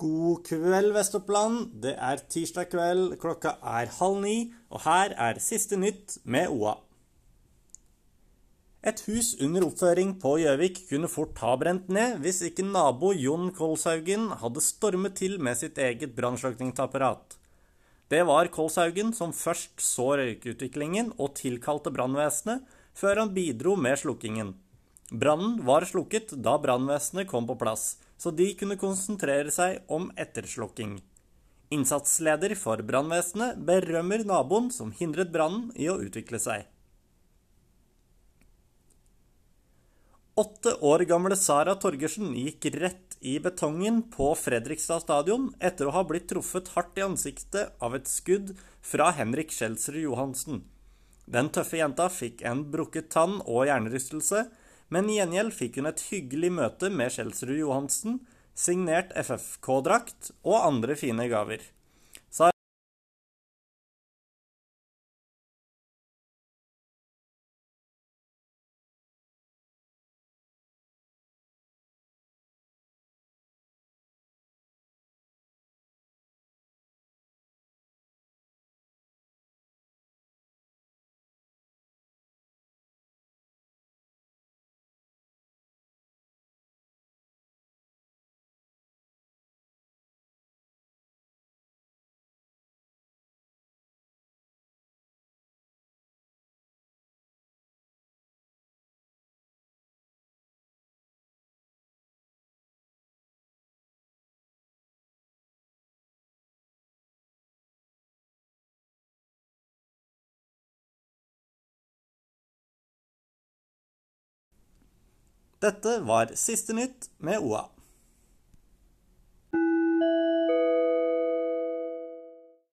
God kveld, Vest-Oppland. Det er tirsdag kveld, klokka er halv ni, og her er siste nytt med OA. Et hus under oppføring på Gjøvik kunne fort ha brent ned hvis ikke nabo Jon Kolshaugen hadde stormet til med sitt eget brannslukningsapparat. Det var Kolshaugen som først så røykutviklingen og tilkalte brannvesenet, før han bidro med slukkingen. Brannen var slukket da brannvesenet kom på plass, så de kunne konsentrere seg om etterslukking. Innsatsleder for brannvesenet berømmer naboen som hindret brannen i å utvikle seg. Åtte år gamle Sara Torgersen gikk rett i betongen på Fredrikstad stadion etter å ha blitt truffet hardt i ansiktet av et skudd fra Henrik Skjelsrud Johansen. Den tøffe jenta fikk en brukket tann og hjernerystelse, men i gjengjeld fikk hun et hyggelig møte med Kjelsrud Johansen, signert FFK-drakt og andre fine gaver. Dette var siste nytt med OA.